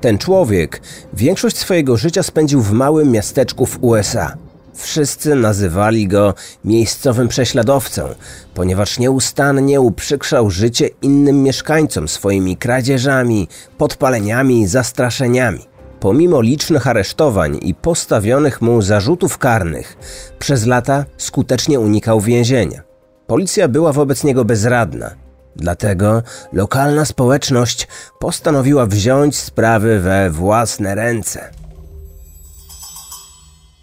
Ten człowiek większość swojego życia spędził w małym miasteczku w USA. Wszyscy nazywali go miejscowym prześladowcą, ponieważ nieustannie uprzykrzał życie innym mieszkańcom swoimi kradzieżami, podpaleniami i zastraszeniami. Pomimo licznych aresztowań i postawionych mu zarzutów karnych, przez lata skutecznie unikał więzienia. Policja była wobec niego bezradna. Dlatego lokalna społeczność postanowiła wziąć sprawy we własne ręce.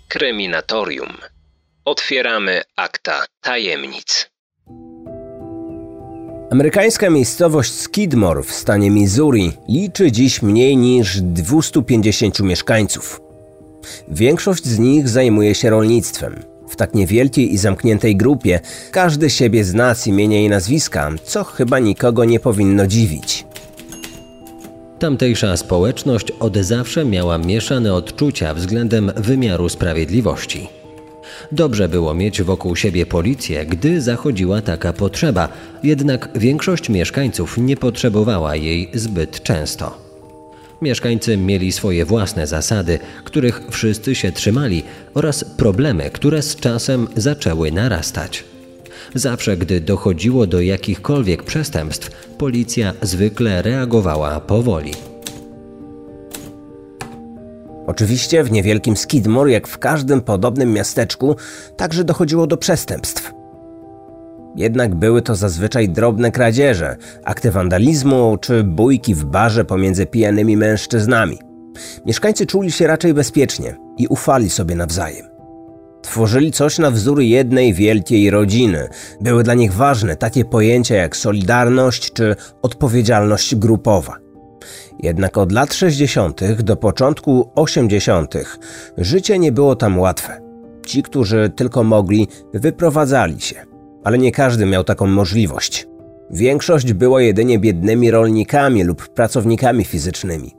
Kryminatorium. Otwieramy akta tajemnic. Amerykańska miejscowość Skidmore w stanie Missouri liczy dziś mniej niż 250 mieszkańców. Większość z nich zajmuje się rolnictwem. W tak niewielkiej i zamkniętej grupie każdy siebie zna z imienia i nazwiska, co chyba nikogo nie powinno dziwić. Tamtejsza społeczność od zawsze miała mieszane odczucia względem wymiaru sprawiedliwości. Dobrze było mieć wokół siebie policję, gdy zachodziła taka potrzeba, jednak większość mieszkańców nie potrzebowała jej zbyt często. Mieszkańcy mieli swoje własne zasady, których wszyscy się trzymali, oraz problemy, które z czasem zaczęły narastać. Zawsze, gdy dochodziło do jakichkolwiek przestępstw, policja zwykle reagowała powoli. Oczywiście w niewielkim Skidmore, jak w każdym podobnym miasteczku, także dochodziło do przestępstw. Jednak były to zazwyczaj drobne kradzieże, akty wandalizmu czy bójki w barze pomiędzy pijanymi mężczyznami. Mieszkańcy czuli się raczej bezpiecznie i ufali sobie nawzajem. Tworzyli coś na wzór jednej wielkiej rodziny. Były dla nich ważne takie pojęcia jak solidarność czy odpowiedzialność grupowa. Jednak od lat 60. do początku 80. życie nie było tam łatwe. Ci, którzy tylko mogli, wyprowadzali się, ale nie każdy miał taką możliwość. Większość była jedynie biednymi rolnikami lub pracownikami fizycznymi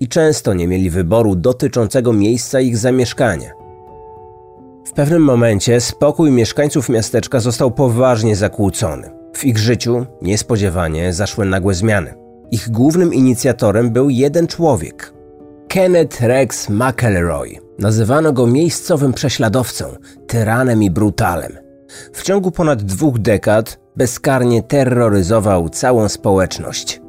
i często nie mieli wyboru dotyczącego miejsca ich zamieszkania. W pewnym momencie spokój mieszkańców miasteczka został poważnie zakłócony. W ich życiu niespodziewanie zaszły nagłe zmiany. Ich głównym inicjatorem był jeden człowiek Kenneth Rex McElroy. Nazywano go miejscowym prześladowcą, tyranem i brutalem. W ciągu ponad dwóch dekad bezkarnie terroryzował całą społeczność.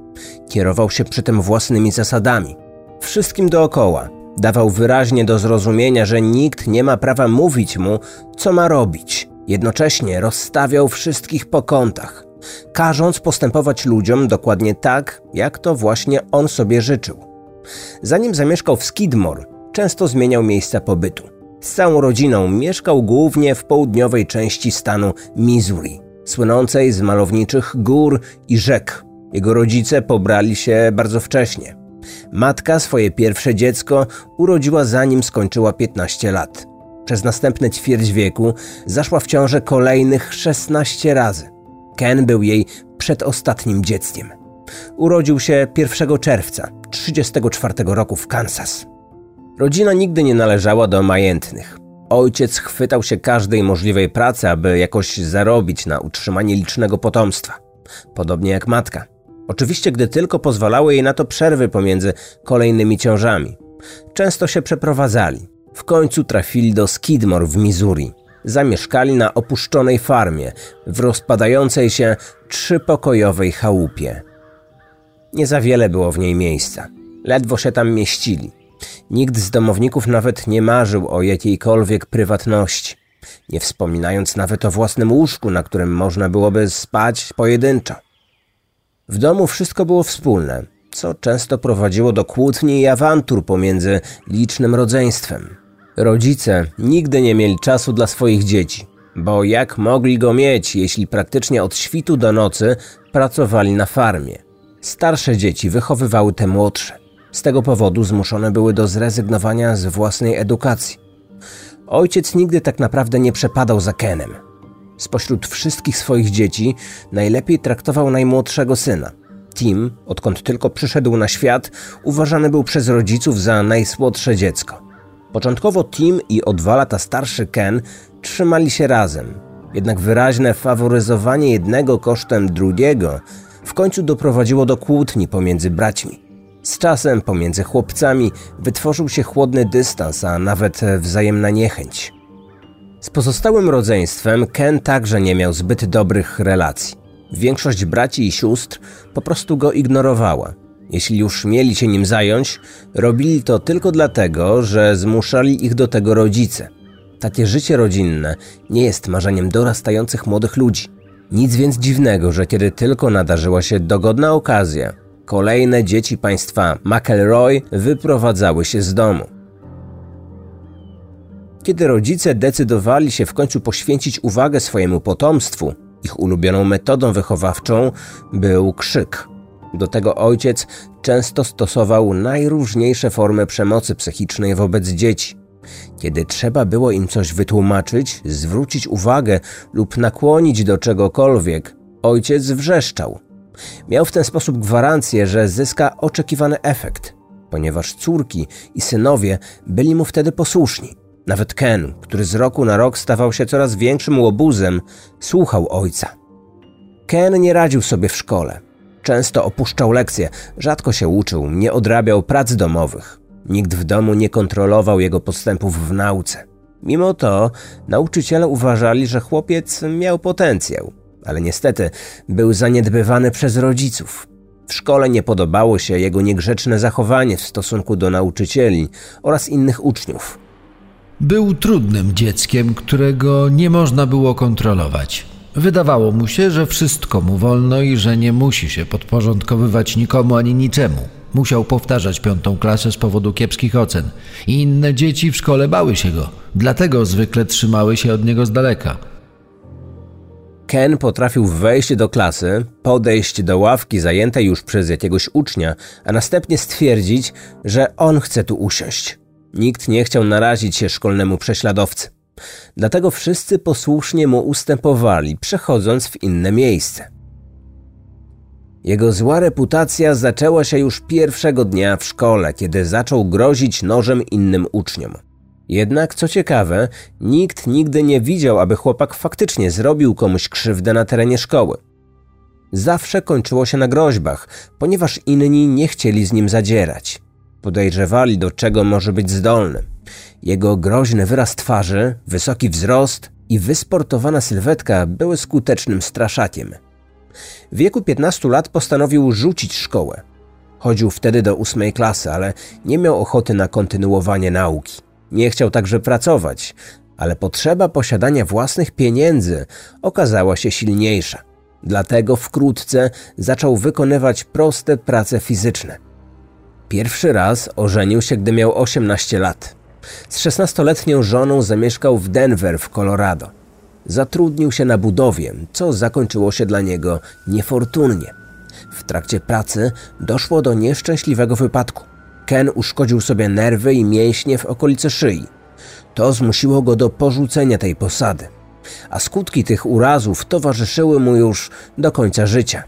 Kierował się przy tym własnymi zasadami. Wszystkim dookoła dawał wyraźnie do zrozumienia, że nikt nie ma prawa mówić mu, co ma robić. Jednocześnie rozstawiał wszystkich po kątach, każąc postępować ludziom dokładnie tak, jak to właśnie on sobie życzył. Zanim zamieszkał w Skidmore, często zmieniał miejsca pobytu. Z całą rodziną mieszkał głównie w południowej części stanu Missouri, słynącej z malowniczych gór i rzek. Jego rodzice pobrali się bardzo wcześnie. Matka swoje pierwsze dziecko urodziła zanim skończyła 15 lat. Przez następne ćwierć wieku zaszła w ciążę kolejnych 16 razy. Ken był jej przedostatnim dzieckiem. Urodził się 1 czerwca 1934 roku w Kansas. Rodzina nigdy nie należała do majętnych. Ojciec chwytał się każdej możliwej pracy, aby jakoś zarobić na utrzymanie licznego potomstwa. Podobnie jak matka. Oczywiście, gdy tylko pozwalały jej na to przerwy pomiędzy kolejnymi ciążami. Często się przeprowadzali. W końcu trafili do Skidmore w Missouri. Zamieszkali na opuszczonej farmie, w rozpadającej się trzypokojowej chałupie. Nie za wiele było w niej miejsca. Ledwo się tam mieścili. Nikt z domowników nawet nie marzył o jakiejkolwiek prywatności, nie wspominając nawet o własnym łóżku, na którym można byłoby spać pojedynczo. W domu wszystko było wspólne, co często prowadziło do kłótni i awantur pomiędzy licznym rodzeństwem. Rodzice nigdy nie mieli czasu dla swoich dzieci, bo jak mogli go mieć, jeśli praktycznie od świtu do nocy pracowali na farmie? Starsze dzieci wychowywały te młodsze. Z tego powodu zmuszone były do zrezygnowania z własnej edukacji. Ojciec nigdy tak naprawdę nie przepadał za Kenem. Spośród wszystkich swoich dzieci najlepiej traktował najmłodszego syna. Tim, odkąd tylko przyszedł na świat, uważany był przez rodziców za najsłodsze dziecko. Początkowo Tim i o dwa lata starszy Ken trzymali się razem, jednak wyraźne faworyzowanie jednego kosztem drugiego w końcu doprowadziło do kłótni pomiędzy braćmi. Z czasem pomiędzy chłopcami wytworzył się chłodny dystans, a nawet wzajemna niechęć. Z pozostałym rodzeństwem Ken także nie miał zbyt dobrych relacji. Większość braci i sióstr po prostu go ignorowała. Jeśli już mieli się nim zająć, robili to tylko dlatego, że zmuszali ich do tego rodzice. Takie życie rodzinne nie jest marzeniem dorastających młodych ludzi. Nic więc dziwnego, że kiedy tylko nadarzyła się dogodna okazja, kolejne dzieci państwa McElroy wyprowadzały się z domu. Kiedy rodzice decydowali się w końcu poświęcić uwagę swojemu potomstwu, ich ulubioną metodą wychowawczą był krzyk. Do tego ojciec często stosował najróżniejsze formy przemocy psychicznej wobec dzieci. Kiedy trzeba było im coś wytłumaczyć, zwrócić uwagę lub nakłonić do czegokolwiek, ojciec wrzeszczał. Miał w ten sposób gwarancję, że zyska oczekiwany efekt, ponieważ córki i synowie byli mu wtedy posłuszni. Nawet Ken, który z roku na rok stawał się coraz większym łobuzem, słuchał ojca. Ken nie radził sobie w szkole. Często opuszczał lekcje, rzadko się uczył, nie odrabiał prac domowych. Nikt w domu nie kontrolował jego postępów w nauce. Mimo to nauczyciele uważali, że chłopiec miał potencjał, ale niestety był zaniedbywany przez rodziców. W szkole nie podobało się jego niegrzeczne zachowanie w stosunku do nauczycieli oraz innych uczniów. Był trudnym dzieckiem, którego nie można było kontrolować. Wydawało mu się, że wszystko mu wolno i że nie musi się podporządkowywać nikomu ani niczemu. Musiał powtarzać piątą klasę z powodu kiepskich ocen. I inne dzieci w szkole bały się go, dlatego zwykle trzymały się od niego z daleka. Ken potrafił wejść do klasy, podejść do ławki zajętej już przez jakiegoś ucznia, a następnie stwierdzić, że on chce tu usiąść. Nikt nie chciał narazić się szkolnemu prześladowcy. Dlatego wszyscy posłusznie mu ustępowali, przechodząc w inne miejsce. Jego zła reputacja zaczęła się już pierwszego dnia w szkole, kiedy zaczął grozić nożem innym uczniom. Jednak, co ciekawe, nikt nigdy nie widział, aby chłopak faktycznie zrobił komuś krzywdę na terenie szkoły. Zawsze kończyło się na groźbach, ponieważ inni nie chcieli z nim zadzierać. Podejrzewali, do czego może być zdolny. Jego groźny wyraz twarzy, wysoki wzrost i wysportowana sylwetka były skutecznym straszakiem. W wieku 15 lat postanowił rzucić szkołę. Chodził wtedy do ósmej klasy, ale nie miał ochoty na kontynuowanie nauki. Nie chciał także pracować, ale potrzeba posiadania własnych pieniędzy okazała się silniejsza. Dlatego wkrótce zaczął wykonywać proste prace fizyczne. Pierwszy raz ożenił się, gdy miał 18 lat. Z 16-letnią żoną zamieszkał w Denver w Colorado. Zatrudnił się na budowie, co zakończyło się dla niego niefortunnie. W trakcie pracy doszło do nieszczęśliwego wypadku. Ken uszkodził sobie nerwy i mięśnie w okolicy szyi. To zmusiło go do porzucenia tej posady, a skutki tych urazów towarzyszyły mu już do końca życia.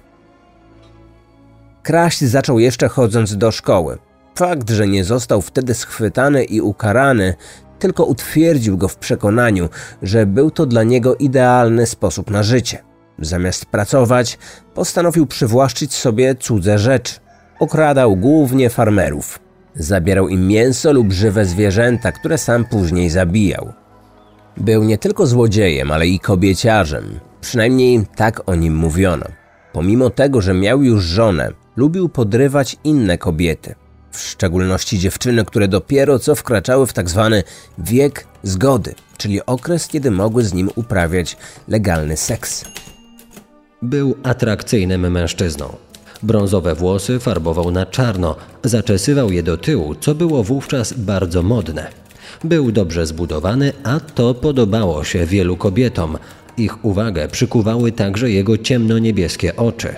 Kraść zaczął jeszcze chodząc do szkoły. Fakt, że nie został wtedy schwytany i ukarany, tylko utwierdził go w przekonaniu, że był to dla niego idealny sposób na życie. Zamiast pracować, postanowił przywłaszczyć sobie cudze rzeczy. Okradał głównie farmerów. Zabierał im mięso lub żywe zwierzęta, które sam później zabijał. Był nie tylko złodziejem, ale i kobieciarzem. Przynajmniej tak o nim mówiono. Pomimo tego, że miał już żonę, lubił podrywać inne kobiety, w szczególności dziewczyny, które dopiero co wkraczały w tak zwany wiek zgody, czyli okres, kiedy mogły z nim uprawiać legalny seks. Był atrakcyjnym mężczyzną. Brązowe włosy farbował na czarno, zaczesywał je do tyłu, co było wówczas bardzo modne. Był dobrze zbudowany, a to podobało się wielu kobietom. Ich uwagę przykuwały także jego ciemno-niebieskie oczy.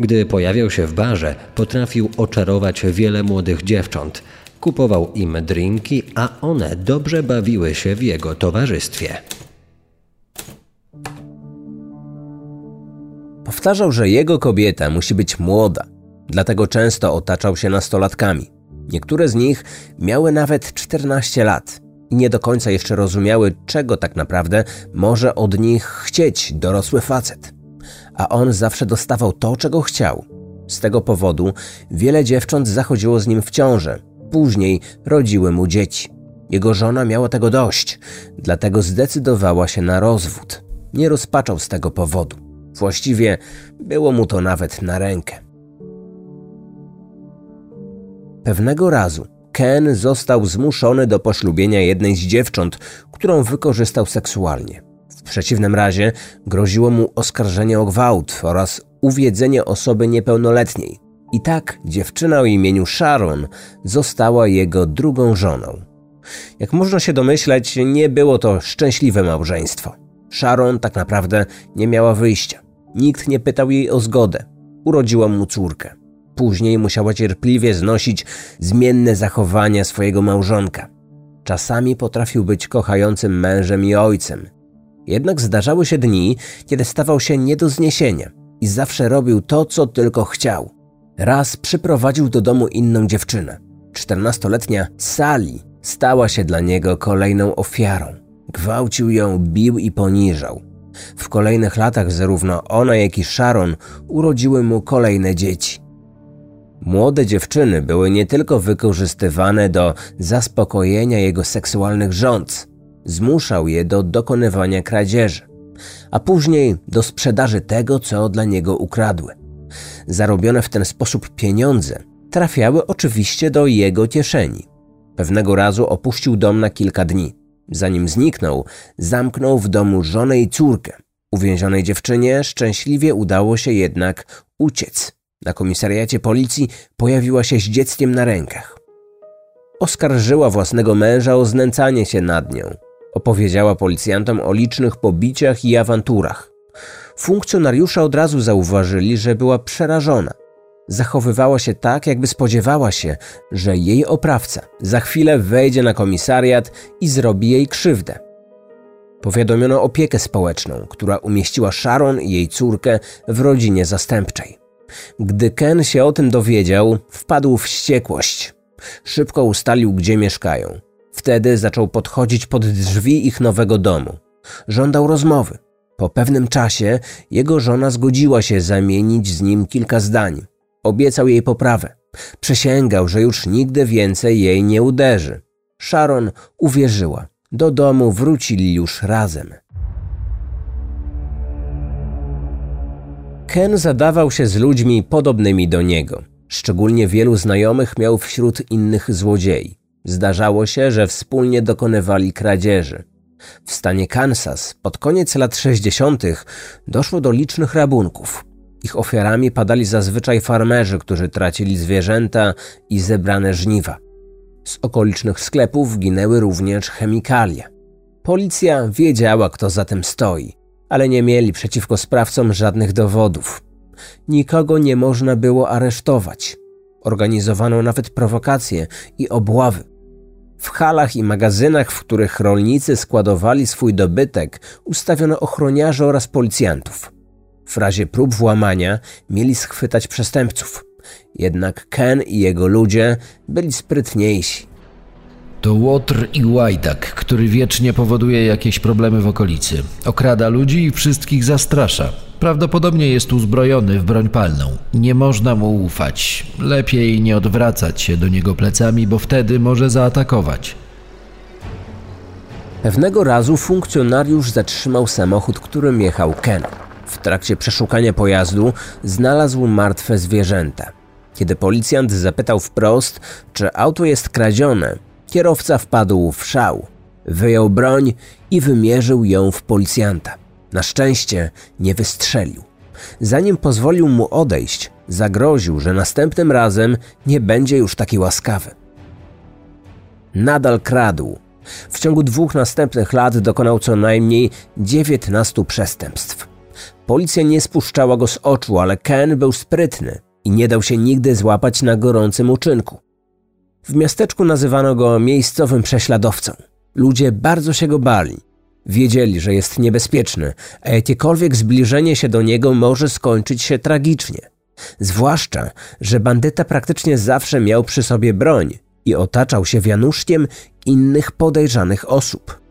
Gdy pojawiał się w barze, potrafił oczarować wiele młodych dziewcząt. Kupował im drinki, a one dobrze bawiły się w jego towarzystwie. Powtarzał, że jego kobieta musi być młoda, dlatego często otaczał się nastolatkami. Niektóre z nich miały nawet 14 lat i nie do końca jeszcze rozumiały, czego tak naprawdę może od nich chcieć dorosły facet a on zawsze dostawał to, czego chciał. Z tego powodu wiele dziewcząt zachodziło z nim w ciążę. Później rodziły mu dzieci. Jego żona miała tego dość, dlatego zdecydowała się na rozwód. Nie rozpaczał z tego powodu. Właściwie było mu to nawet na rękę. Pewnego razu Ken został zmuszony do poślubienia jednej z dziewcząt, którą wykorzystał seksualnie. W przeciwnym razie groziło mu oskarżenie o gwałt oraz uwiedzenie osoby niepełnoletniej. I tak dziewczyna o imieniu Sharon została jego drugą żoną. Jak można się domyśleć, nie było to szczęśliwe małżeństwo. Sharon tak naprawdę nie miała wyjścia. Nikt nie pytał jej o zgodę. Urodziła mu córkę. Później musiała cierpliwie znosić zmienne zachowania swojego małżonka. Czasami potrafił być kochającym mężem i ojcem. Jednak zdarzały się dni, kiedy stawał się nie do zniesienia i zawsze robił to, co tylko chciał. Raz przyprowadził do domu inną dziewczynę. Czternastoletnia Sally stała się dla niego kolejną ofiarą. Gwałcił ją, bił i poniżał. W kolejnych latach zarówno ona, jak i Sharon urodziły mu kolejne dzieci. Młode dziewczyny były nie tylko wykorzystywane do zaspokojenia jego seksualnych rządz, zmuszał je do dokonywania kradzieży, a później do sprzedaży tego, co dla niego ukradły. Zarobione w ten sposób pieniądze trafiały oczywiście do jego kieszeni. Pewnego razu opuścił dom na kilka dni. Zanim zniknął, zamknął w domu żonę i córkę. Uwięzionej dziewczynie szczęśliwie udało się jednak uciec. Na komisariacie policji pojawiła się z dzieckiem na rękach. Oskarżyła własnego męża o znęcanie się nad nią. Opowiedziała policjantom o licznych pobiciach i awanturach. Funkcjonariusze od razu zauważyli, że była przerażona. Zachowywała się tak, jakby spodziewała się, że jej oprawca za chwilę wejdzie na komisariat i zrobi jej krzywdę. Powiadomiono opiekę społeczną, która umieściła Sharon i jej córkę w rodzinie zastępczej. Gdy Ken się o tym dowiedział, wpadł w wściekłość. Szybko ustalił, gdzie mieszkają. Wtedy zaczął podchodzić pod drzwi ich nowego domu. Żądał rozmowy. Po pewnym czasie jego żona zgodziła się zamienić z nim kilka zdań. Obiecał jej poprawę. Przysięgał, że już nigdy więcej jej nie uderzy. Sharon uwierzyła. Do domu wrócili już razem. Ken zadawał się z ludźmi podobnymi do niego. Szczególnie wielu znajomych miał wśród innych złodziei. Zdarzało się, że wspólnie dokonywali kradzieży. W stanie Kansas pod koniec lat 60. doszło do licznych rabunków. Ich ofiarami padali zazwyczaj farmerzy, którzy tracili zwierzęta i zebrane żniwa. Z okolicznych sklepów ginęły również chemikalia. Policja wiedziała, kto za tym stoi, ale nie mieli przeciwko sprawcom żadnych dowodów. Nikogo nie można było aresztować. Organizowano nawet prowokacje i obławy. W halach i magazynach, w których rolnicy składowali swój dobytek, ustawiono ochroniarzy oraz policjantów. W razie prób włamania mieli schwytać przestępców. Jednak Ken i jego ludzie byli sprytniejsi. To Łotr i Łajdak, który wiecznie powoduje jakieś problemy w okolicy. Okrada ludzi i wszystkich zastrasza. Prawdopodobnie jest uzbrojony w broń palną. Nie można mu ufać. Lepiej nie odwracać się do niego plecami, bo wtedy może zaatakować. Pewnego razu funkcjonariusz zatrzymał samochód, którym jechał Ken. W trakcie przeszukania pojazdu znalazł martwe zwierzęta. Kiedy policjant zapytał wprost, czy auto jest kradzione, kierowca wpadł w szał. Wyjął broń i wymierzył ją w policjanta. Na szczęście nie wystrzelił. Zanim pozwolił mu odejść, zagroził, że następnym razem nie będzie już taki łaskawy. Nadal kradł. W ciągu dwóch następnych lat dokonał co najmniej 19 przestępstw. Policja nie spuszczała go z oczu, ale Ken był sprytny i nie dał się nigdy złapać na gorącym uczynku. W miasteczku nazywano go miejscowym prześladowcą. Ludzie bardzo się go bali. Wiedzieli, że jest niebezpieczny, a jakiekolwiek zbliżenie się do niego może skończyć się tragicznie. Zwłaszcza, że bandyta praktycznie zawsze miał przy sobie broń i otaczał się wianuszkiem innych podejrzanych osób.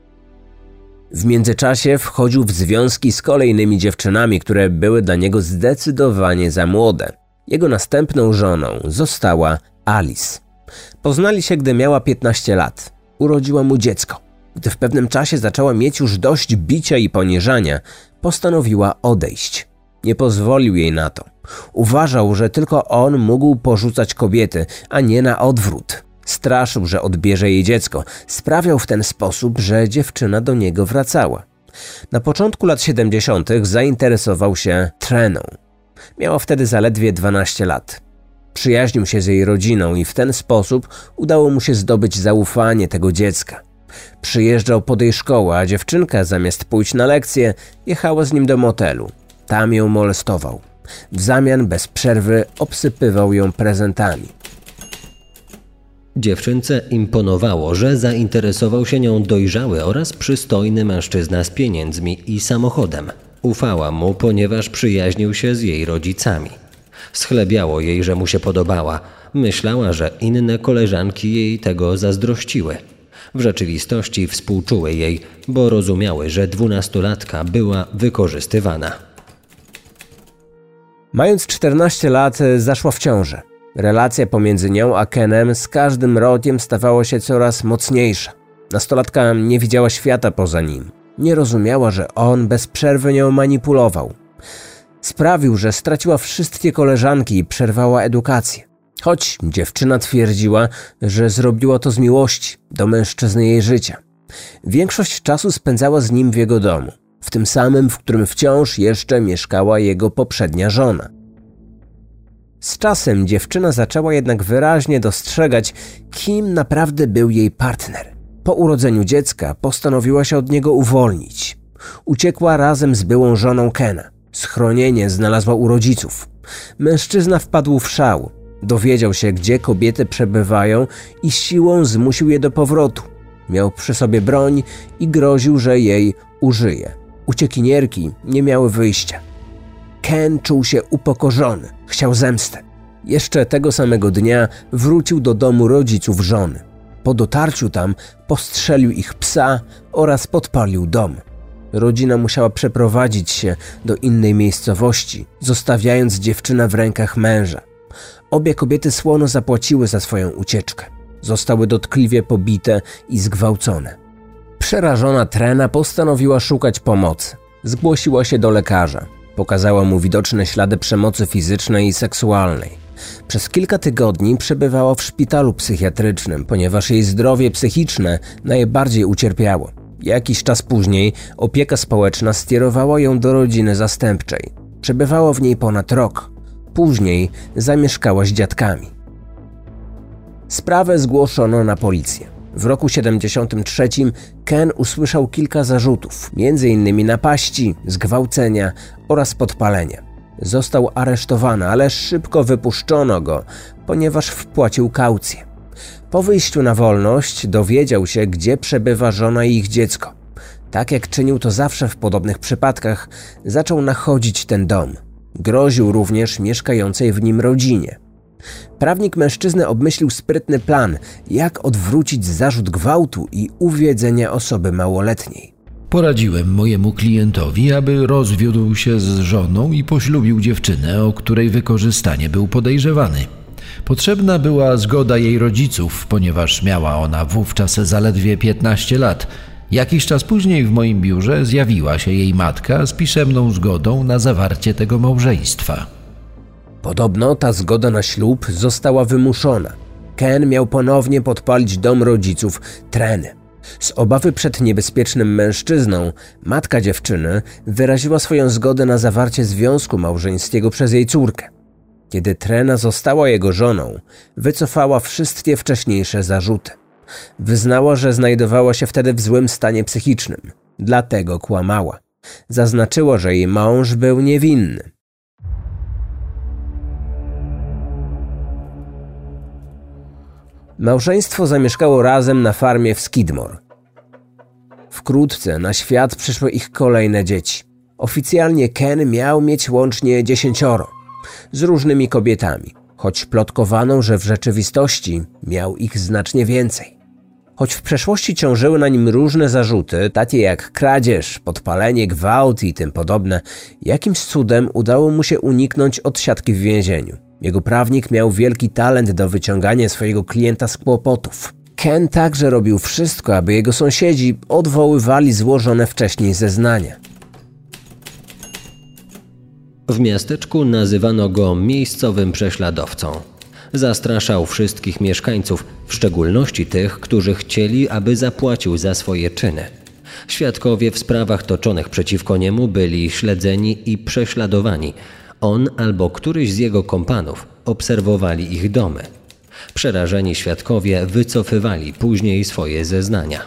W międzyczasie wchodził w związki z kolejnymi dziewczynami, które były dla niego zdecydowanie za młode. Jego następną żoną została Alice. Poznali się, gdy miała 15 lat. Urodziła mu dziecko. Gdy w pewnym czasie zaczęła mieć już dość bicia i poniżania, postanowiła odejść. Nie pozwolił jej na to. Uważał, że tylko on mógł porzucać kobiety, a nie na odwrót. Straszył, że odbierze jej dziecko. Sprawiał w ten sposób, że dziewczyna do niego wracała. Na początku lat 70. zainteresował się treną. Miała wtedy zaledwie 12 lat. Przyjaźnił się z jej rodziną i w ten sposób udało mu się zdobyć zaufanie tego dziecka. Przyjeżdżał pod jej szkołę, a dziewczynka zamiast pójść na lekcję, jechała z nim do motelu. Tam ją molestował. W zamian bez przerwy obsypywał ją prezentami. Dziewczynce imponowało, że zainteresował się nią dojrzały oraz przystojny mężczyzna z pieniędzmi i samochodem. Ufała mu, ponieważ przyjaźnił się z jej rodzicami. Schlebiało jej, że mu się podobała. Myślała, że inne koleżanki jej tego zazdrościły. W rzeczywistości współczuły jej, bo rozumiały, że dwunastolatka była wykorzystywana. Mając 14 lat, zaszła w ciążę. Relacja pomiędzy nią a Kenem z każdym rokiem stawała się coraz mocniejsza. Nastolatka nie widziała świata poza nim. Nie rozumiała, że on bez przerwy nią manipulował. Sprawił, że straciła wszystkie koleżanki i przerwała edukację. Choć dziewczyna twierdziła, że zrobiła to z miłości do mężczyzny jej życia. Większość czasu spędzała z nim w jego domu, w tym samym, w którym wciąż jeszcze mieszkała jego poprzednia żona. Z czasem dziewczyna zaczęła jednak wyraźnie dostrzegać, kim naprawdę był jej partner. Po urodzeniu dziecka postanowiła się od niego uwolnić. Uciekła razem z byłą żoną Kena. Schronienie znalazła u rodziców. Mężczyzna wpadł w szał. Dowiedział się, gdzie kobiety przebywają i siłą zmusił je do powrotu. Miał przy sobie broń i groził, że jej użyje. Uciekinierki nie miały wyjścia. Ken czuł się upokorzony, chciał zemsty. Jeszcze tego samego dnia wrócił do domu rodziców żony. Po dotarciu tam postrzelił ich psa oraz podpalił dom. Rodzina musiała przeprowadzić się do innej miejscowości, zostawiając dziewczynę w rękach męża. Obie kobiety słono zapłaciły za swoją ucieczkę. Zostały dotkliwie pobite i zgwałcone. Przerażona Trena postanowiła szukać pomocy. Zgłosiła się do lekarza. Pokazała mu widoczne ślady przemocy fizycznej i seksualnej. Przez kilka tygodni przebywała w szpitalu psychiatrycznym, ponieważ jej zdrowie psychiczne najbardziej ucierpiało. Jakiś czas później opieka społeczna skierowała ją do rodziny zastępczej. Przebywała w niej ponad rok. Później zamieszkała z dziadkami. Sprawę zgłoszono na policję. W roku 73 Ken usłyszał kilka zarzutów, m.in. napaści, zgwałcenia oraz podpalenia. Został aresztowany, ale szybko wypuszczono go, ponieważ wpłacił kaucję. Po wyjściu na wolność dowiedział się, gdzie przebywa żona i ich dziecko. Tak jak czynił to zawsze w podobnych przypadkach, zaczął nachodzić ten dom. Groził również mieszkającej w nim rodzinie. Prawnik mężczyzny obmyślił sprytny plan, jak odwrócić zarzut gwałtu i uwiedzenia osoby małoletniej. Poradziłem mojemu klientowi, aby rozwiódł się z żoną i poślubił dziewczynę, o której wykorzystanie był podejrzewany. Potrzebna była zgoda jej rodziców, ponieważ miała ona wówczas zaledwie 15 lat. Jakiś czas później w moim biurze zjawiła się jej matka z pisemną zgodą na zawarcie tego małżeństwa. Podobno ta zgoda na ślub została wymuszona. Ken miał ponownie podpalić dom rodziców Treny. Z obawy przed niebezpiecznym mężczyzną, matka dziewczyny wyraziła swoją zgodę na zawarcie związku małżeńskiego przez jej córkę. Kiedy Trena została jego żoną, wycofała wszystkie wcześniejsze zarzuty. Wyznała, że znajdowała się wtedy w złym stanie psychicznym, dlatego kłamała. Zaznaczyła, że jej mąż był niewinny. Małżeństwo zamieszkało razem na farmie w Skidmore. Wkrótce na świat przyszły ich kolejne dzieci. Oficjalnie Ken miał mieć łącznie dziesięcioro, z różnymi kobietami, choć plotkowano, że w rzeczywistości miał ich znacznie więcej. Choć w przeszłości ciążyły na nim różne zarzuty, takie jak kradzież, podpalenie, gwałt i tym podobne, jakimś cudem udało mu się uniknąć odsiadki w więzieniu. Jego prawnik miał wielki talent do wyciągania swojego klienta z kłopotów. Ken także robił wszystko, aby jego sąsiedzi odwoływali złożone wcześniej zeznania. W miasteczku nazywano go miejscowym prześladowcą. Zastraszał wszystkich mieszkańców, w szczególności tych, którzy chcieli, aby zapłacił za swoje czyny. Świadkowie w sprawach toczonych przeciwko niemu byli śledzeni i prześladowani. On albo któryś z jego kompanów obserwowali ich domy. Przerażeni świadkowie wycofywali później swoje zeznania.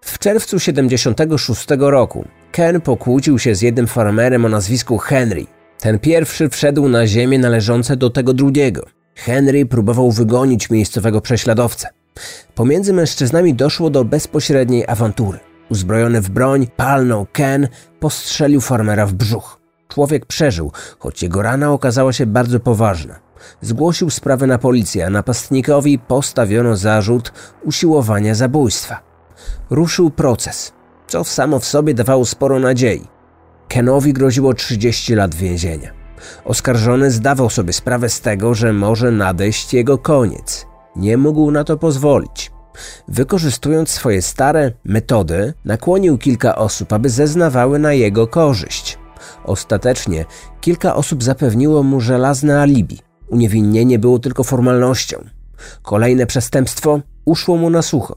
W czerwcu 76 roku Ken pokłócił się z jednym farmerem o nazwisku Henry. Ten pierwszy wszedł na ziemię należące do tego drugiego. Henry próbował wygonić miejscowego prześladowcę. Pomiędzy mężczyznami doszło do bezpośredniej awantury. Uzbrojony w broń, palnął Ken, postrzelił farmera w brzuch. Człowiek przeżył, choć jego rana okazała się bardzo poważna. Zgłosił sprawę na policję, a napastnikowi postawiono zarzut usiłowania zabójstwa. Ruszył proces, co samo w sobie dawało sporo nadziei. Kenowi groziło 30 lat więzienia. Oskarżony zdawał sobie sprawę z tego, że może nadejść jego koniec. Nie mógł na to pozwolić. Wykorzystując swoje stare metody, nakłonił kilka osób, aby zeznawały na jego korzyść. Ostatecznie kilka osób zapewniło mu żelazne alibi. Uniewinnienie było tylko formalnością. Kolejne przestępstwo uszło mu na sucho.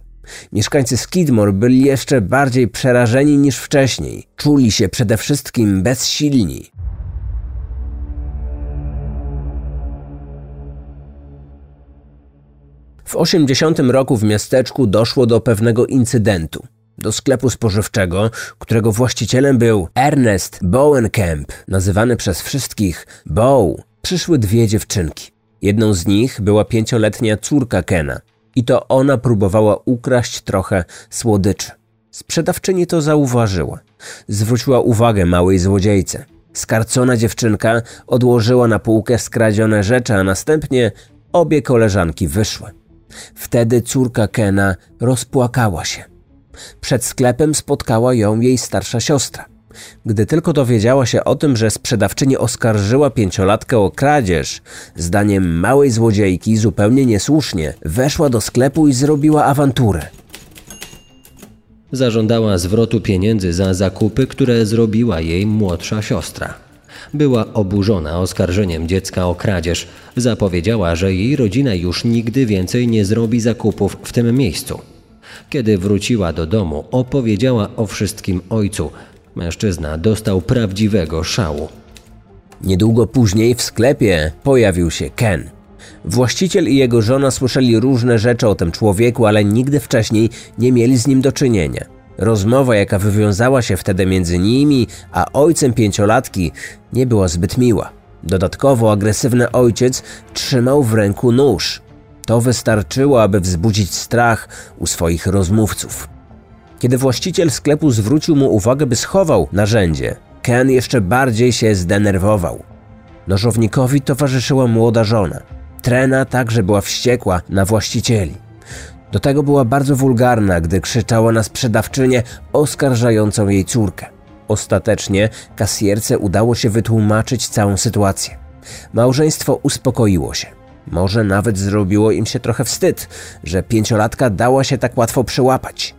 Mieszkańcy Skidmore byli jeszcze bardziej przerażeni niż wcześniej. Czuli się przede wszystkim bezsilni. W 80 roku w miasteczku doszło do pewnego incydentu. Do sklepu spożywczego, którego właścicielem był Ernest Bowenkamp, nazywany przez wszystkich Bow, przyszły dwie dziewczynki. Jedną z nich była pięcioletnia córka Kena i to ona próbowała ukraść trochę słodyczy. Sprzedawczyni to zauważyła. Zwróciła uwagę małej złodziejce. Skarcona dziewczynka odłożyła na półkę skradzione rzeczy, a następnie obie koleżanki wyszły. Wtedy córka Kena rozpłakała się. Przed sklepem spotkała ją jej starsza siostra. Gdy tylko dowiedziała się o tym, że sprzedawczyni oskarżyła pięciolatkę o kradzież, zdaniem małej złodziejki zupełnie niesłusznie, weszła do sklepu i zrobiła awanturę. Zażądała zwrotu pieniędzy za zakupy, które zrobiła jej młodsza siostra. Była oburzona oskarżeniem dziecka o kradzież. Zapowiedziała, że jej rodzina już nigdy więcej nie zrobi zakupów w tym miejscu. Kiedy wróciła do domu, opowiedziała o wszystkim ojcu. Mężczyzna dostał prawdziwego szału. Niedługo później w sklepie pojawił się Ken. Właściciel i jego żona słyszeli różne rzeczy o tym człowieku, ale nigdy wcześniej nie mieli z nim do czynienia. Rozmowa, jaka wywiązała się wtedy między nimi a ojcem pięciolatki, nie była zbyt miła. Dodatkowo agresywny ojciec trzymał w ręku nóż. To wystarczyło, aby wzbudzić strach u swoich rozmówców. Kiedy właściciel sklepu zwrócił mu uwagę, by schował narzędzie, Ken jeszcze bardziej się zdenerwował. Nożownikowi towarzyszyła młoda żona. Trena także była wściekła na właścicieli. Do tego była bardzo wulgarna, gdy krzyczała na sprzedawczynię oskarżającą jej córkę. Ostatecznie kasjerce udało się wytłumaczyć całą sytuację. Małżeństwo uspokoiło się. Może nawet zrobiło im się trochę wstyd, że pięciolatka dała się tak łatwo przyłapać.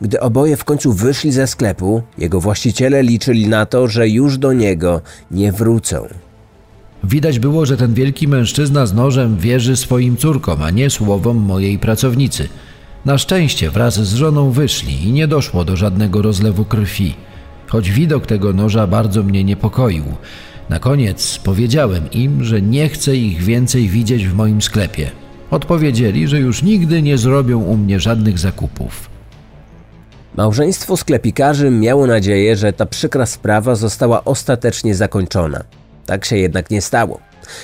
Gdy oboje w końcu wyszli ze sklepu, jego właściciele liczyli na to, że już do niego nie wrócą. Widać było, że ten wielki mężczyzna z nożem wierzy swoim córkom, a nie słowom mojej pracownicy. Na szczęście wraz z żoną wyszli i nie doszło do żadnego rozlewu krwi. Choć widok tego noża bardzo mnie niepokoił. Na koniec powiedziałem im, że nie chcę ich więcej widzieć w moim sklepie. Odpowiedzieli, że już nigdy nie zrobią u mnie żadnych zakupów. Małżeństwo sklepikarzy miało nadzieję, że ta przykra sprawa została ostatecznie zakończona. Tak się jednak nie stało.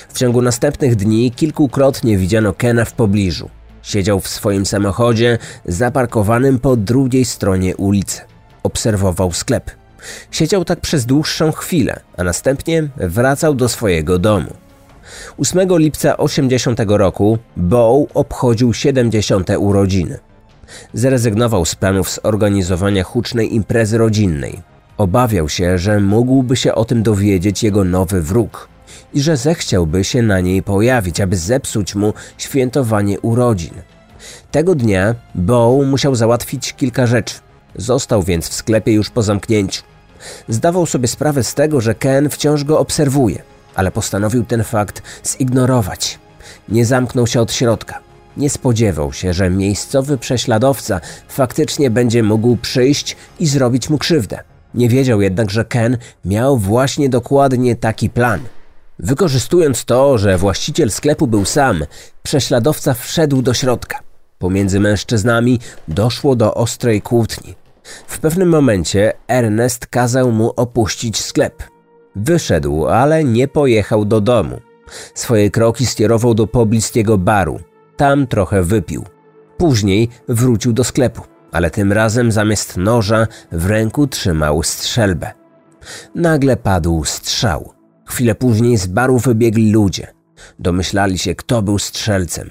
W ciągu następnych dni kilkukrotnie widziano Kena w pobliżu. Siedział w swoim samochodzie zaparkowanym po drugiej stronie ulicy. Obserwował sklep. Siedział tak przez dłuższą chwilę, a następnie wracał do swojego domu. 8 lipca 80 roku Bow obchodził 70. urodziny. Zrezygnował z planów zorganizowania hucznej imprezy rodzinnej. Obawiał się, że mógłby się o tym dowiedzieć jego nowy wróg. i że zechciałby się na niej pojawić, aby zepsuć mu świętowanie urodzin. Tego dnia Bo musiał załatwić kilka rzeczy. Został więc w sklepie już po zamknięciu. Zdawał sobie sprawę z tego, że Ken wciąż go obserwuje, ale postanowił ten fakt zignorować. Nie zamknął się od środka. Nie spodziewał się, że miejscowy prześladowca faktycznie będzie mógł przyjść i zrobić mu krzywdę. Nie wiedział jednak, że Ken miał właśnie dokładnie taki plan. Wykorzystując to, że właściciel sklepu był sam, prześladowca wszedł do środka. Pomiędzy mężczyznami doszło do ostrej kłótni. W pewnym momencie Ernest kazał mu opuścić sklep. Wyszedł, ale nie pojechał do domu. Swoje kroki skierował do pobliskiego baru. Tam trochę wypił. Później wrócił do sklepu, ale tym razem zamiast noża w ręku trzymał strzelbę. Nagle padł strzał. Chwilę później z baru wybiegli ludzie. Domyślali się, kto był strzelcem.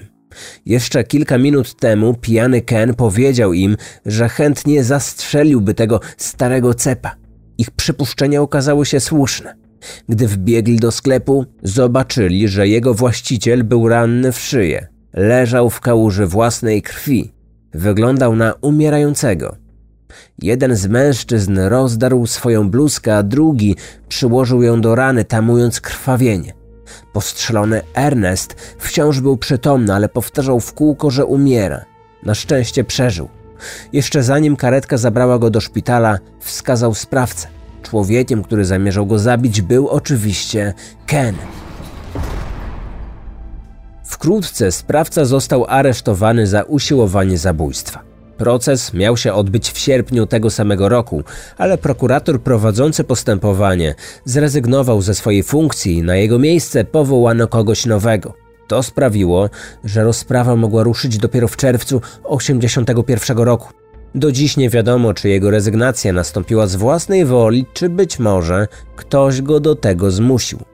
Jeszcze kilka minut temu pijany Ken powiedział im, że chętnie zastrzeliłby tego starego cepa. Ich przypuszczenia okazały się słuszne. Gdy wbiegli do sklepu, zobaczyli, że jego właściciel był ranny w szyję. Leżał w kałuży własnej krwi. Wyglądał na umierającego. Jeden z mężczyzn rozdarł swoją bluzkę, a drugi przyłożył ją do rany, tamując krwawienie. Postrzelony Ernest wciąż był przytomny, ale powtarzał w kółko, że umiera. Na szczęście przeżył. Jeszcze zanim karetka zabrała go do szpitala, wskazał sprawcę. Człowiekiem, który zamierzał go zabić, był oczywiście Ken. Wkrótce sprawca został aresztowany za usiłowanie zabójstwa. Proces miał się odbyć w sierpniu tego samego roku, ale prokurator prowadzący postępowanie zrezygnował ze swojej funkcji i na jego miejsce powołano kogoś nowego. To sprawiło, że rozprawa mogła ruszyć dopiero w czerwcu 1981 roku. Do dziś nie wiadomo, czy jego rezygnacja nastąpiła z własnej woli, czy być może ktoś go do tego zmusił.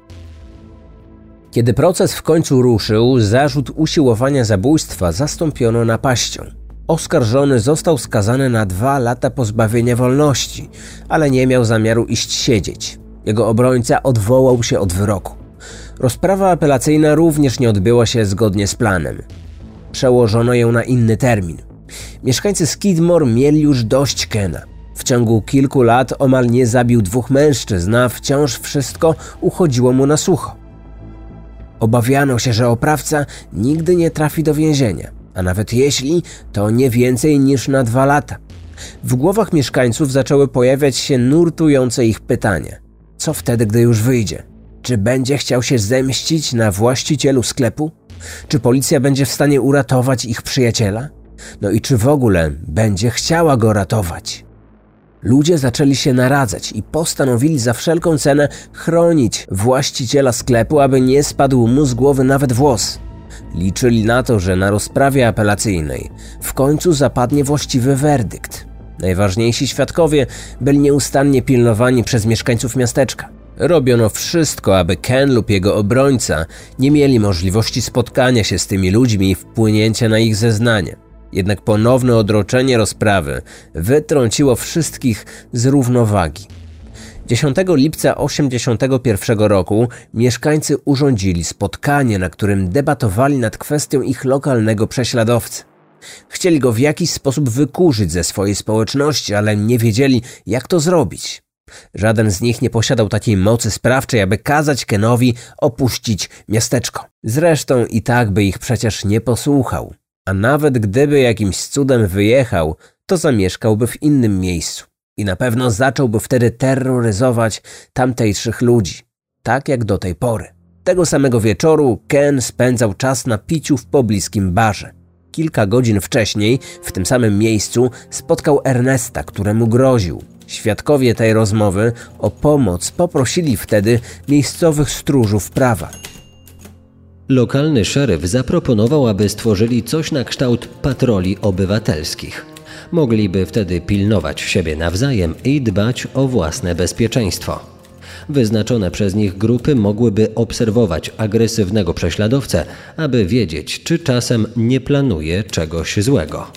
Kiedy proces w końcu ruszył, zarzut usiłowania zabójstwa zastąpiono napaścią. Oskarżony został skazany na dwa lata pozbawienia wolności, ale nie miał zamiaru iść siedzieć. Jego obrońca odwołał się od wyroku. Rozprawa apelacyjna również nie odbyła się zgodnie z planem. Przełożono ją na inny termin. Mieszkańcy Skidmore mieli już dość Kena. W ciągu kilku lat omal nie zabił dwóch mężczyzn, a wciąż wszystko uchodziło mu na sucho. Obawiano się, że oprawca nigdy nie trafi do więzienia, a nawet jeśli, to nie więcej niż na dwa lata. W głowach mieszkańców zaczęły pojawiać się nurtujące ich pytania. Co wtedy, gdy już wyjdzie? Czy będzie chciał się zemścić na właścicielu sklepu? Czy policja będzie w stanie uratować ich przyjaciela? No i czy w ogóle będzie chciała go ratować? Ludzie zaczęli się naradzać i postanowili za wszelką cenę chronić właściciela sklepu, aby nie spadł mu z głowy nawet włos. Liczyli na to, że na rozprawie apelacyjnej w końcu zapadnie właściwy werdykt. Najważniejsi świadkowie byli nieustannie pilnowani przez mieszkańców miasteczka. Robiono wszystko, aby Ken lub jego obrońca nie mieli możliwości spotkania się z tymi ludźmi i wpłynięcia na ich zeznania. Jednak ponowne odroczenie rozprawy wytrąciło wszystkich z równowagi. 10 lipca 1981 roku mieszkańcy urządzili spotkanie, na którym debatowali nad kwestią ich lokalnego prześladowcy. Chcieli go w jakiś sposób wykurzyć ze swojej społeczności, ale nie wiedzieli, jak to zrobić. Żaden z nich nie posiadał takiej mocy sprawczej, aby kazać Kenowi opuścić miasteczko. Zresztą i tak by ich przecież nie posłuchał. A nawet gdyby jakimś cudem wyjechał, to zamieszkałby w innym miejscu. I na pewno zacząłby wtedy terroryzować tamtejszych ludzi, tak jak do tej pory. Tego samego wieczoru Ken spędzał czas na piciu w pobliskim barze. Kilka godzin wcześniej, w tym samym miejscu, spotkał Ernesta, któremu groził. Świadkowie tej rozmowy o pomoc poprosili wtedy miejscowych stróżów prawa. Lokalny szeryf zaproponował, aby stworzyli coś na kształt patroli obywatelskich. Mogliby wtedy pilnować siebie nawzajem i dbać o własne bezpieczeństwo. Wyznaczone przez nich grupy mogłyby obserwować agresywnego prześladowcę, aby wiedzieć, czy czasem nie planuje czegoś złego.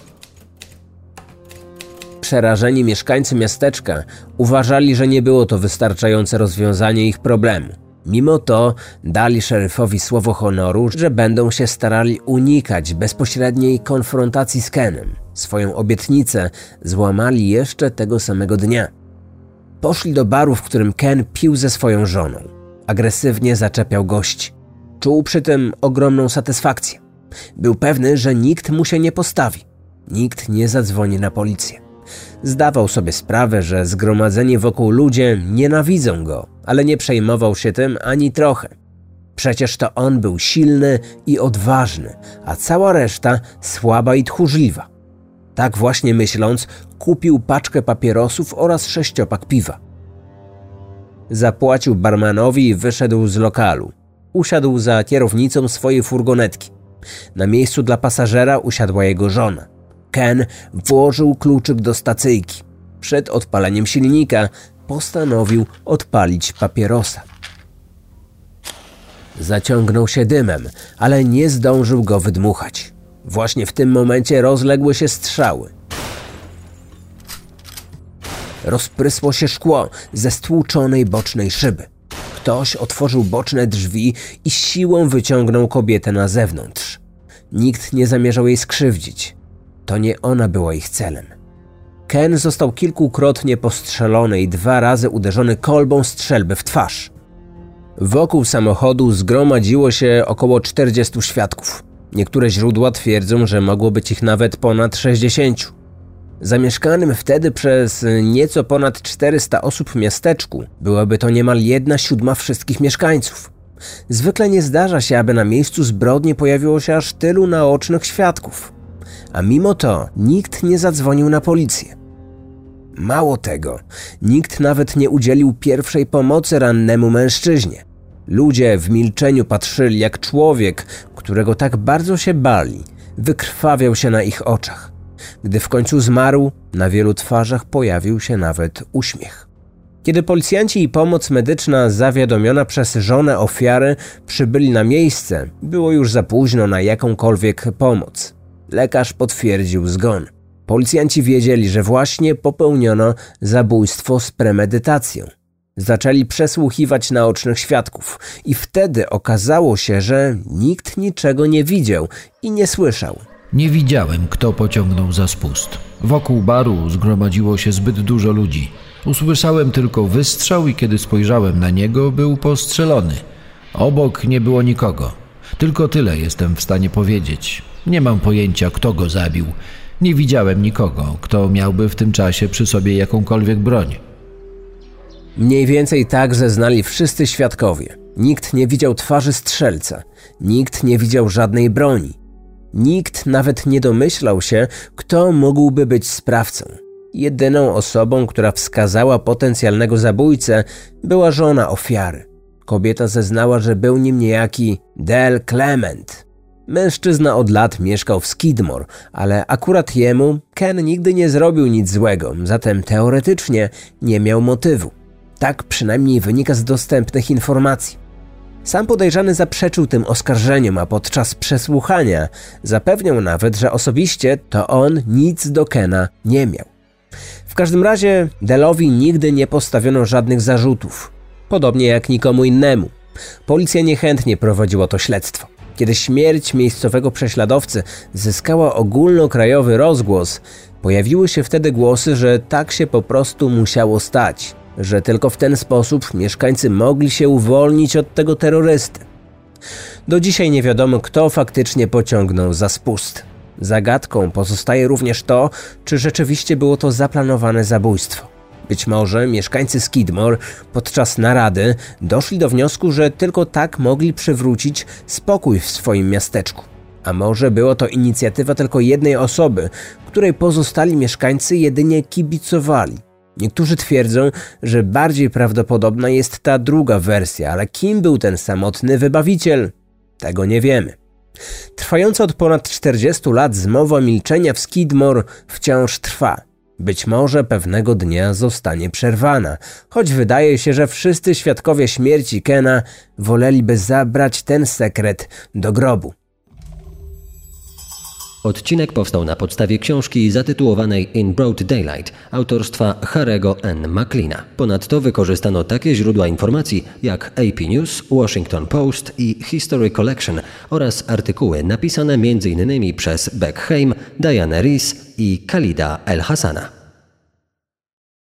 Przerażeni mieszkańcy miasteczka uważali, że nie było to wystarczające rozwiązanie ich problemu. Mimo to dali szeryfowi słowo honoru, że będą się starali unikać bezpośredniej konfrontacji z Kenem. Swoją obietnicę złamali jeszcze tego samego dnia. Poszli do baru, w którym Ken pił ze swoją żoną. Agresywnie zaczepiał gości. Czuł przy tym ogromną satysfakcję. Był pewny, że nikt mu się nie postawi. Nikt nie zadzwoni na policję. Zdawał sobie sprawę, że zgromadzeni wokół ludzie nienawidzą go, ale nie przejmował się tym ani trochę. Przecież to on był silny i odważny, a cała reszta słaba i tchórzliwa. Tak właśnie myśląc, kupił paczkę papierosów oraz sześciopak piwa. Zapłacił barmanowi i wyszedł z lokalu. Usiadł za kierownicą swojej furgonetki. Na miejscu dla pasażera usiadła jego żona. Ken włożył kluczyk do stacyjki. Przed odpaleniem silnika postanowił odpalić papierosa. Zaciągnął się dymem, ale nie zdążył go wydmuchać. Właśnie w tym momencie rozległy się strzały. Rozprysło się szkło ze stłuczonej bocznej szyby. Ktoś otworzył boczne drzwi i siłą wyciągnął kobietę na zewnątrz. Nikt nie zamierzał jej skrzywdzić. To nie ona była ich celem. Ken został kilkukrotnie postrzelony i dwa razy uderzony kolbą strzelby w twarz. Wokół samochodu zgromadziło się około 40 świadków. Niektóre źródła twierdzą, że mogło być ich nawet ponad 60. Zamieszkanym wtedy przez nieco ponad 400 osób miasteczku byłaby to niemal jedna siódma wszystkich mieszkańców. Zwykle nie zdarza się, aby na miejscu zbrodni pojawiło się aż tylu naocznych świadków. A mimo to nikt nie zadzwonił na policję. Mało tego, nikt nawet nie udzielił pierwszej pomocy rannemu mężczyźnie. Ludzie w milczeniu patrzyli, jak człowiek, którego tak bardzo się bali, wykrwawiał się na ich oczach. Gdy w końcu zmarł, na wielu twarzach pojawił się nawet uśmiech. Kiedy policjanci i pomoc medyczna zawiadomiona przez żonę ofiary przybyli na miejsce, było już za późno na jakąkolwiek pomoc. Lekarz potwierdził zgon. Policjanci wiedzieli, że właśnie popełniono zabójstwo z premedytacją. Zaczęli przesłuchiwać naocznych świadków i wtedy okazało się, że nikt niczego nie widział i nie słyszał. Nie widziałem, kto pociągnął za spust. Wokół baru zgromadziło się zbyt dużo ludzi. Usłyszałem tylko wystrzał i kiedy spojrzałem na niego, był postrzelony. Obok nie było nikogo. Tylko tyle jestem w stanie powiedzieć. Nie mam pojęcia, kto go zabił. Nie widziałem nikogo, kto miałby w tym czasie przy sobie jakąkolwiek broń. Mniej więcej tak zeznali wszyscy świadkowie. Nikt nie widział twarzy strzelca, nikt nie widział żadnej broni. Nikt nawet nie domyślał się, kto mógłby być sprawcą. Jedyną osobą, która wskazała potencjalnego zabójcę, była żona ofiary. Kobieta zeznała, że był nim niejaki Del Clement. Mężczyzna od lat mieszkał w Skidmore, ale akurat jemu Ken nigdy nie zrobił nic złego, zatem teoretycznie nie miał motywu. Tak przynajmniej wynika z dostępnych informacji. Sam podejrzany zaprzeczył tym oskarżeniom, a podczas przesłuchania zapewniał nawet, że osobiście to on nic do Kena nie miał. W każdym razie Delowi nigdy nie postawiono żadnych zarzutów, podobnie jak nikomu innemu. Policja niechętnie prowadziła to śledztwo. Kiedy śmierć miejscowego prześladowcy zyskała ogólnokrajowy rozgłos, pojawiły się wtedy głosy, że tak się po prostu musiało stać że tylko w ten sposób mieszkańcy mogli się uwolnić od tego terrorysty. Do dzisiaj nie wiadomo, kto faktycznie pociągnął za spust. Zagadką pozostaje również to, czy rzeczywiście było to zaplanowane zabójstwo. Być może mieszkańcy Skidmore podczas narady doszli do wniosku, że tylko tak mogli przywrócić spokój w swoim miasteczku. A może było to inicjatywa tylko jednej osoby, której pozostali mieszkańcy jedynie kibicowali. Niektórzy twierdzą, że bardziej prawdopodobna jest ta druga wersja, ale kim był ten samotny wybawiciel? Tego nie wiemy. Trwająca od ponad 40 lat zmowa milczenia w Skidmore wciąż trwa. Być może pewnego dnia zostanie przerwana, choć wydaje się, że wszyscy świadkowie śmierci Kena woleliby zabrać ten sekret do grobu. Odcinek powstał na podstawie książki zatytułowanej In Broad Daylight autorstwa Harego N. McLeana. Ponadto wykorzystano takie źródła informacji jak AP News, Washington Post i History Collection oraz artykuły napisane m.in. przez Beck Haim, Diana Rees i Khalida El Hassana.